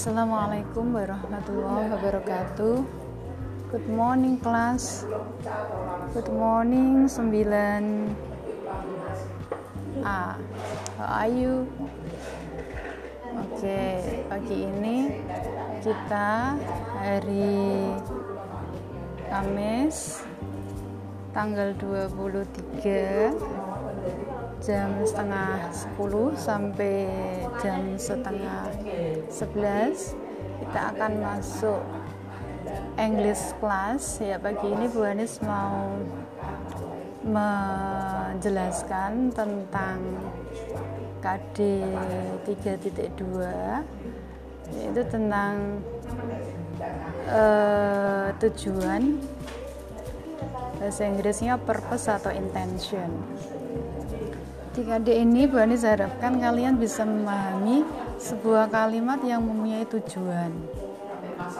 Assalamualaikum warahmatullahi wabarakatuh. Good morning class. Good morning 9 A How are you? Oke, okay, pagi ini kita hari Kamis tanggal 23 jam setengah 10 sampai jam setengah 11 kita akan masuk English class. Ya pagi ini Bu Anis mau menjelaskan tentang KD 3.2 yaitu tentang uh, tujuan bahasa Inggrisnya purpose atau intention di KD ini Bu Anis harapkan kalian bisa memahami sebuah kalimat yang mempunyai tujuan.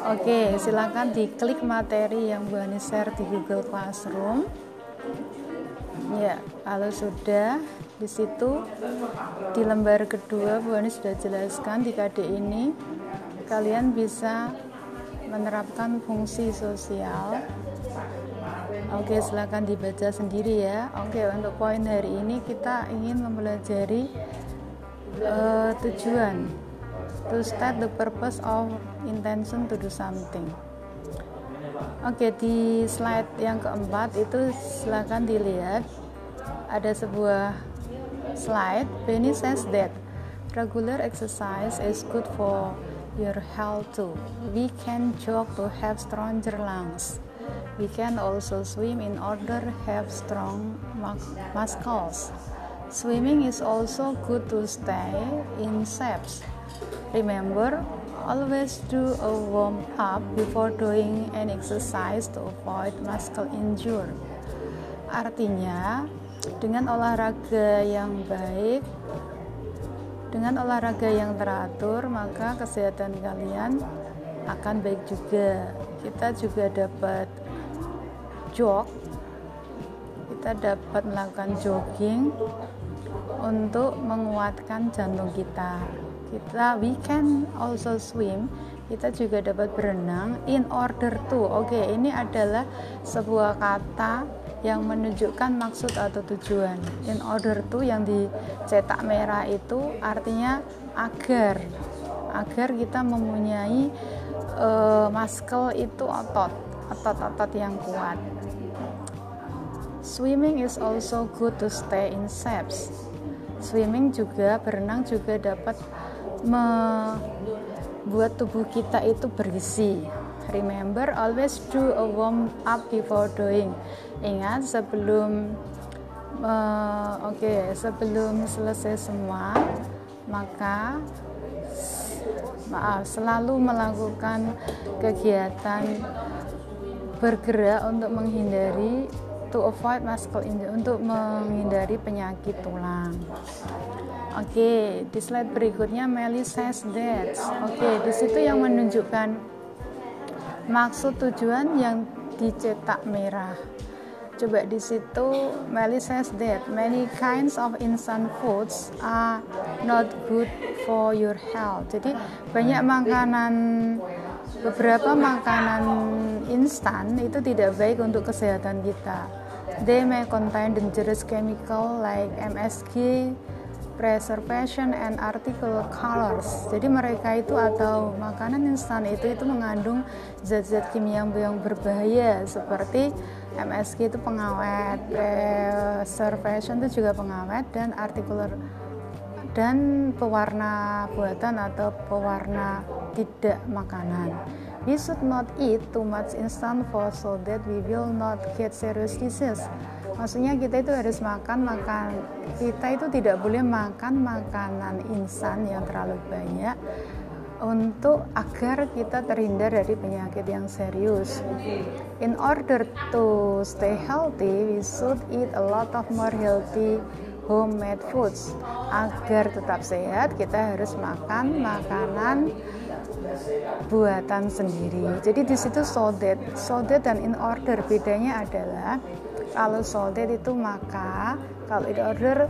Oke, silakan diklik materi yang Bu Anis share di Google Classroom. Ya, kalau sudah di situ di lembar kedua Bu Anis sudah jelaskan di KD ini kalian bisa menerapkan fungsi sosial Oke, silakan dibaca sendiri ya. Oke, untuk poin hari ini kita ingin mempelajari uh, tujuan to state the purpose of intention to do something. Oke, di slide yang keempat itu silakan dilihat ada sebuah slide. Benny says that regular exercise is good for your health too. We can jog to have stronger lungs. We can also swim in order have strong muscles. Swimming is also good to stay in shape. Remember, always do a warm up before doing an exercise to avoid muscle injury. Artinya, dengan olahraga yang baik, dengan olahraga yang teratur, maka kesehatan kalian akan baik juga. Kita juga dapat jog. Kita dapat melakukan jogging untuk menguatkan jantung kita. Kita we can also swim. Kita juga dapat berenang in order to. Oke okay, ini adalah sebuah kata yang menunjukkan maksud atau tujuan. In order to yang dicetak merah itu artinya agar. Agar kita mempunyai uh, muscle itu otot otot-otot yang kuat Swimming is also good to stay in shape. Swimming juga berenang juga dapat membuat tubuh kita itu berisi. Remember always do a warm up before doing. Ingat sebelum uh, oke okay, sebelum selesai semua maka maaf selalu melakukan kegiatan bergerak untuk menghindari to avoid muscle injury untuk menghindari penyakit tulang. Oke, okay, di slide berikutnya Melly says that. Oke, okay, di situ yang menunjukkan maksud tujuan yang dicetak merah. Coba di situ Melly says that many kinds of instant foods are not good for your health. Jadi banyak makanan beberapa makanan instan itu tidak baik untuk kesehatan kita. They may contain dangerous chemical like MSG, preservation and article colors. Jadi mereka itu atau makanan instan itu itu mengandung zat-zat kimia yang berbahaya seperti MSG itu pengawet, preservation itu juga pengawet dan artikel dan pewarna buatan atau pewarna tidak makanan. We should not eat too much instant food so that we will not get serious disease. Maksudnya kita itu harus makan makan kita itu tidak boleh makan makanan instan yang terlalu banyak untuk agar kita terhindar dari penyakit yang serius. In order to stay healthy, we should eat a lot of more healthy homemade foods. Agar tetap sehat, kita harus makan makanan buatan sendiri. Jadi di situ sodet, sodet dan in order bedanya adalah kalau sodet itu maka, kalau in order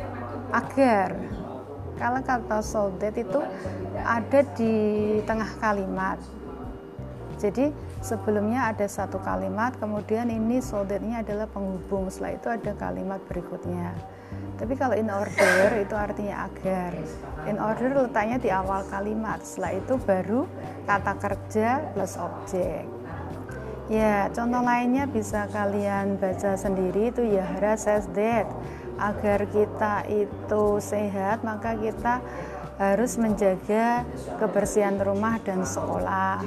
agar. kalau kata soldet itu ada di tengah kalimat jadi sebelumnya ada satu kalimat kemudian ini soldetnya adalah penghubung setelah itu ada kalimat berikutnya tapi kalau in order itu artinya agar. In order letaknya di awal kalimat. Setelah itu baru kata kerja plus objek. Ya contoh lainnya bisa kalian baca sendiri itu Yahra says that. Agar kita itu sehat maka kita harus menjaga kebersihan rumah dan sekolah.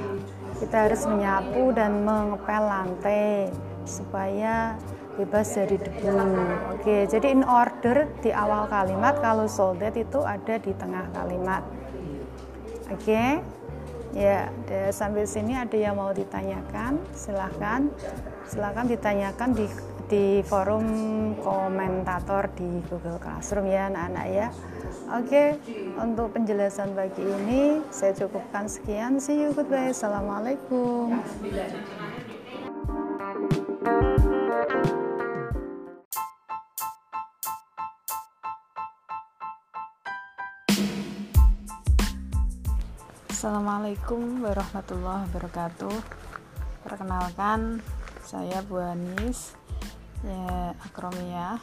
Kita harus menyapu dan mengepel lantai supaya bebas dari debu. Oke jadi in order di awal kalimat kalau soldet itu ada di tengah kalimat. Oke ya sampai sini ada yang mau ditanyakan silahkan. Silahkan ditanyakan di di forum komentator di Google Classroom ya anak-anak ya. Oke untuk penjelasan pagi ini saya cukupkan sekian. See you goodbye. Assalamualaikum Assalamualaikum warahmatullahi wabarakatuh. Perkenalkan saya Bu Anis ya akromia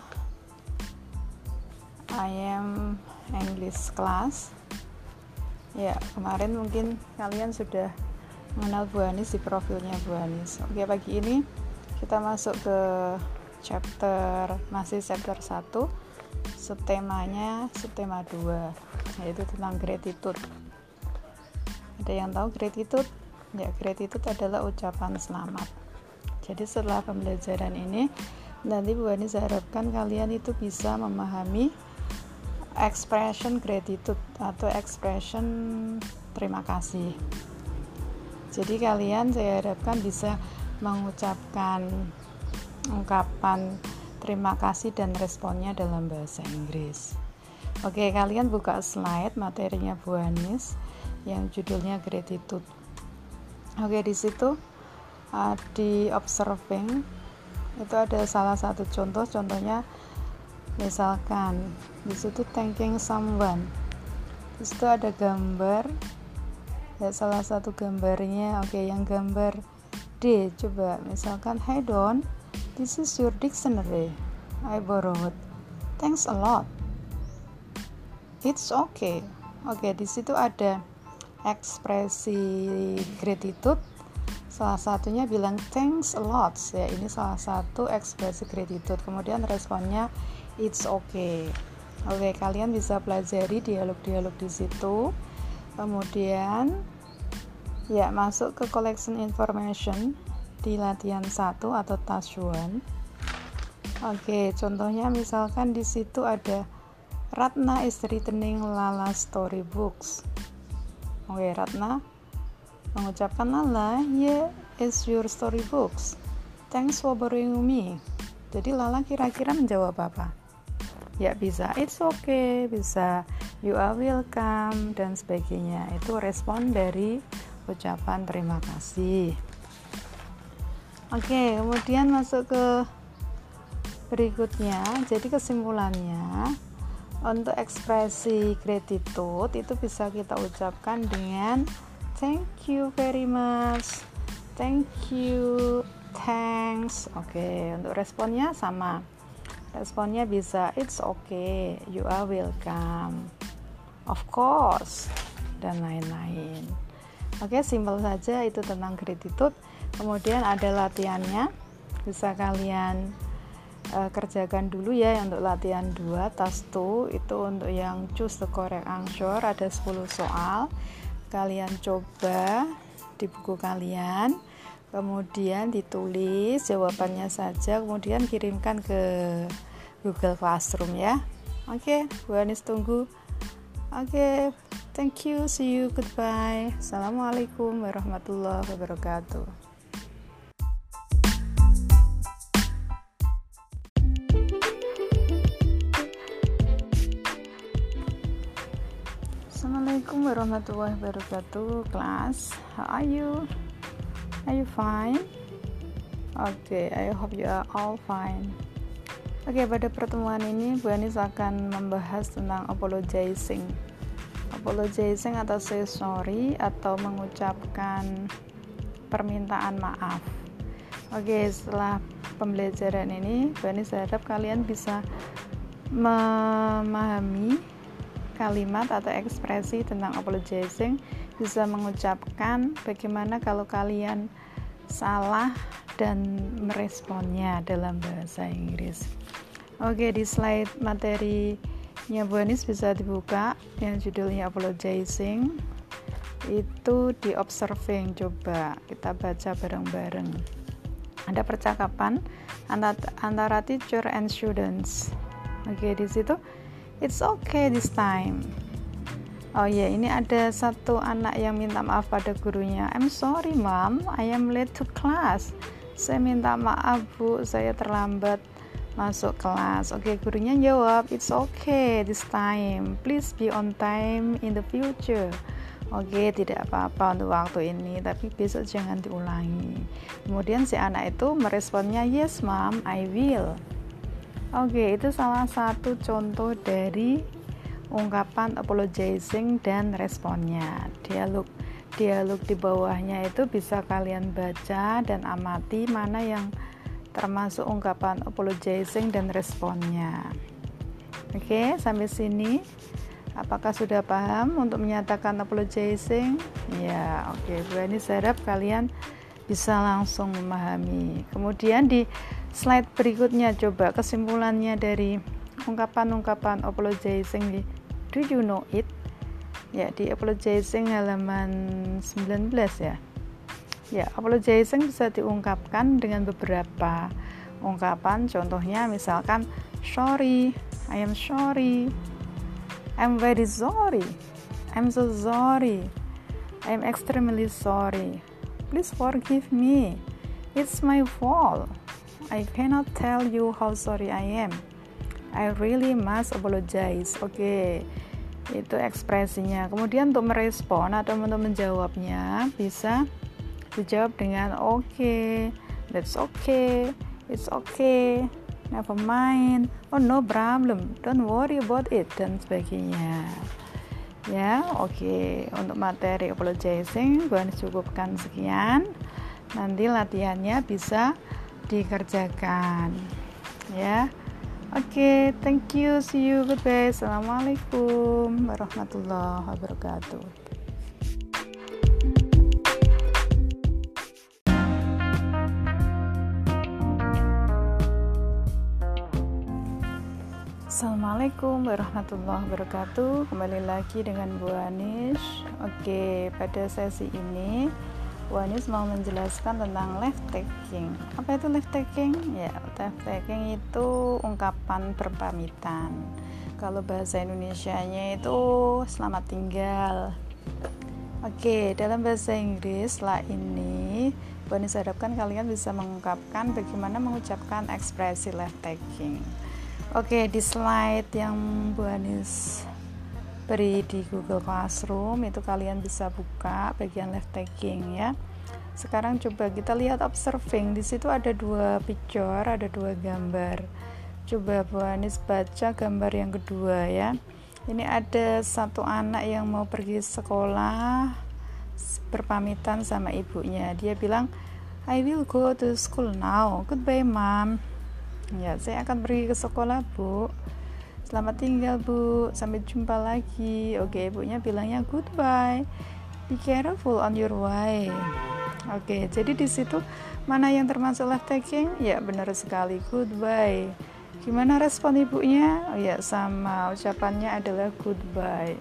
I am English class. Ya kemarin mungkin kalian sudah mengenal Bu Anis di profilnya Bu Anis. Oke pagi ini kita masuk ke chapter masih chapter 1 subtemanya subtema 2 yaitu tentang gratitude ada yang tahu gratitude? Ya gratitude adalah ucapan selamat. Jadi setelah pembelajaran ini nanti Bu Ani harapkan kalian itu bisa memahami expression gratitude atau expression terima kasih. Jadi kalian saya harapkan bisa mengucapkan ungkapan terima kasih dan responnya dalam bahasa Inggris. Oke kalian buka slide materinya Bu Anis yang judulnya gratitude. Oke di situ uh, di observing itu ada salah satu contoh contohnya misalkan di situ thanking someone. Di situ ada gambar ya salah satu gambarnya oke yang gambar D coba misalkan hey Don this is your dictionary. I borrowed. Thanks a lot. It's okay. Oke di situ ada ekspresi gratitude salah satunya bilang thanks a lot. Ya ini salah satu ekspresi gratitude. Kemudian responnya it's okay. Oke kalian bisa pelajari dialog-dialog di situ. Kemudian ya masuk ke collection information di latihan 1 atau task 1 oke contohnya misalkan di situ ada Ratna is returning Lala storybooks oke Ratna mengucapkan Lala, yeah, it's your storybooks. Thanks for borrowing me. Jadi Lala kira-kira menjawab apa? Ya bisa, it's okay, bisa you are welcome dan sebagainya. Itu respon dari ucapan terima kasih. Oke, kemudian masuk ke berikutnya. Jadi kesimpulannya untuk ekspresi gratitude itu bisa kita ucapkan dengan thank you very much thank you thanks. Oke okay, untuk responnya sama. Responnya bisa it's okay you are welcome. Of course dan lain-lain. Oke okay, simpel saja itu tentang gratitude. Kemudian ada latihannya. Bisa kalian uh, kerjakan dulu ya untuk latihan 2 task 2 itu untuk yang choose the correct answer ada 10 soal. Kalian coba di buku kalian kemudian ditulis jawabannya saja kemudian kirimkan ke Google Classroom ya. Oke okay, Bu Anis tunggu. Oke okay, thank you see you goodbye. Assalamualaikum warahmatullahi wabarakatuh warahmatullahi wabarakatuh class how are you are you fine okay I hope you are all fine Oke, pada pertemuan ini Bu Anis akan membahas tentang apologizing. Apologizing atau say sorry atau mengucapkan permintaan maaf. Oke, setelah pembelajaran ini, Bu Anis harap kalian bisa memahami kalimat atau ekspresi tentang apologizing, bisa mengucapkan bagaimana kalau kalian salah dan meresponnya dalam bahasa Inggris. Oke, di slide materinya Bu Anis bisa dibuka yang judulnya apologizing. Itu di observing coba kita baca bareng-bareng. Ada percakapan antara teacher and students. Oke, di situ it's okay this time. Oh ya, yeah, ini ada satu anak yang minta maaf pada gurunya. I'm sorry, mom, I am late to class. Saya minta maaf, Bu, saya terlambat masuk kelas. Oke, gurunya jawab, "It's okay this time. Please be on time in the future." Oke, tidak apa-apa untuk waktu ini, tapi besok jangan diulangi. Kemudian si anak itu meresponnya, "Yes, mom, I will." Oke, itu salah satu contoh dari ungkapan apologizing dan responnya. Dialog dialog di bawahnya itu bisa kalian baca dan amati mana yang termasuk ungkapan apologizing dan responnya. Oke, sampai sini apakah sudah paham untuk menyatakan apologizing? Ya, oke. Bu ini saya harap kalian bisa langsung memahami. Kemudian di slide berikutnya coba kesimpulannya dari ungkapan-ungkapan apologizing di Do you know it? Ya, di apologizing halaman 19 ya. Ya, apologizing bisa diungkapkan dengan beberapa ungkapan. Contohnya misalkan sorry, I am sorry. I'm very sorry. I'm so sorry. I'm extremely sorry. Please forgive me. It's my fault. I cannot tell you how sorry I am. I really must apologize. Oke. Okay. Itu ekspresinya. Kemudian untuk merespon atau untuk menjawabnya bisa dijawab dengan oke okay, that's okay it's okay never mind oh no problem don't worry about it dan sebagainya ya oke okay. untuk materi apologizing gue cukupkan sekian nanti latihannya bisa dikerjakan. Ya. Oke okay, thank you see you goodbye. Assalamualaikum warahmatullahi wabarakatuh. Assalamualaikum warahmatallahi wabarakatuh. Kembali lagi dengan Bu Anis Oke, pada sesi ini Bu Anis mau menjelaskan tentang left taking. Apa itu left taking? Ya, left taking itu ungkapan berpamitan Kalau bahasa Indonesia-nya itu selamat tinggal. Oke, dalam bahasa Inggris setelah ini Bu Anis harapkan kalian bisa mengungkapkan bagaimana mengucapkan ekspresi left taking. Oke, di slide yang Bu Anis beri di Google Classroom itu kalian bisa buka bagian left taking ya. Sekarang coba kita lihat observing. Di situ ada dua picture, ada dua gambar. Coba Bu Anis baca gambar yang kedua ya. Ini ada satu anak yang mau pergi sekolah berpamitan sama ibunya. Dia bilang, "I will go to school now. Goodbye, mom." Ya, saya akan pergi ke sekolah, Bu. Selamat tinggal, Bu. Sampai jumpa lagi. Oke, ibunya bilangnya goodbye. Be careful on your way. Oke, jadi di situ mana yang termasuk left taking? Ya, benar sekali. Goodbye. Gimana respon ibunya? Oh ya, sama. Ucapannya adalah goodbye.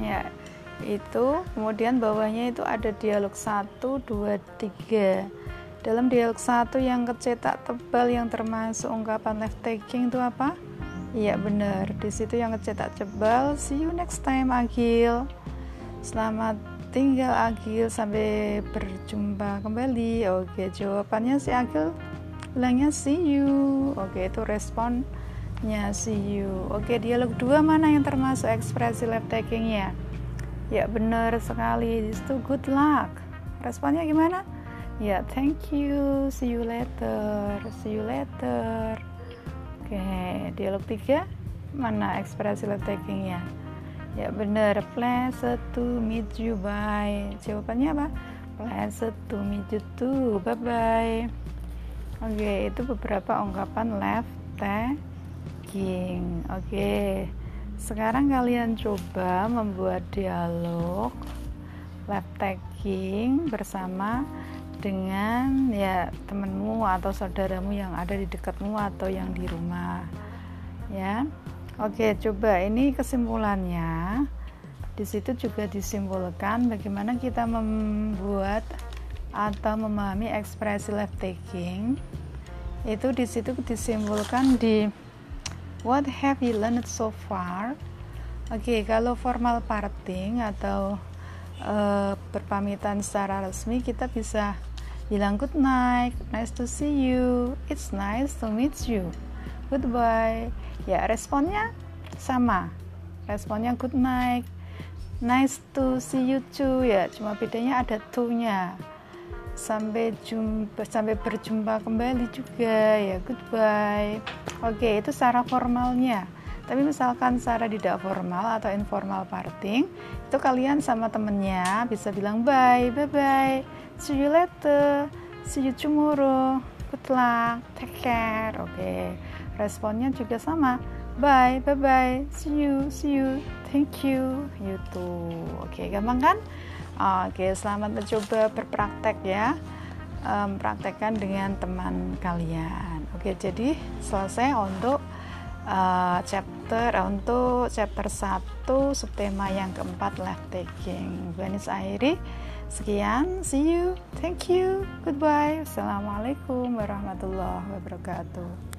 Ya, itu kemudian bawahnya itu ada dialog 1 2 3 dalam dialog satu yang kecetak tebal yang termasuk ungkapan left taking itu apa? Iya benar. Di situ yang kecetak tebal. See you next time Agil. Selamat tinggal Agil sampai berjumpa kembali. Oke, jawabannya si Agil bilangnya see you. Oke, itu responnya see you. Oke, dialog dua mana yang termasuk ekspresi left takingnya? Ya benar sekali. Di situ good luck. Responnya gimana? ya thank you see you later see you later oke dialog tiga mana ekspresi love takingnya ya bener pleasure to meet you bye. Jawabannya apa? Pleasure to meet you too bye bye oke itu beberapa ungkapan left taking oke sekarang kalian coba membuat dialog left taking bersama dengan ya temenmu atau saudaramu yang ada di dekatmu atau yang di rumah ya. Oke coba ini kesimpulannya. Di situ juga disimpulkan bagaimana kita membuat atau memahami ekspresi left taking. Itu di situ disimpulkan di what have you learned so far? Oke okay, kalau formal parting atau uh, berpamitan secara resmi kita bisa bilang good night, nice to see you, it's nice to meet you, goodbye. Ya responnya sama, responnya good night, nice to see you too ya, cuma bedanya ada to-nya. Sampai jumpa, sampai berjumpa kembali juga ya goodbye. Oke itu secara formalnya. Tapi misalkan secara tidak formal atau informal parting, itu kalian sama temennya bisa bilang bye, bye bye see you later. See you tomorrow. Good luck. Take care. Oke. Okay. responnya juga sama. Bye. Bye bye see you. See you. Thank you. You too. Oke okay, gampang kan? Oke okay, selamat mencoba berpraktek ya. Um, praktekkan dengan teman kalian. Oke okay, jadi selesai untuk uh, chapter untuk chapter 1 subtema yang keempat left taking. Vanis Airi Sekian, see you, thank you, goodbye. Assalamualaikum warahmatullahi wabarakatuh.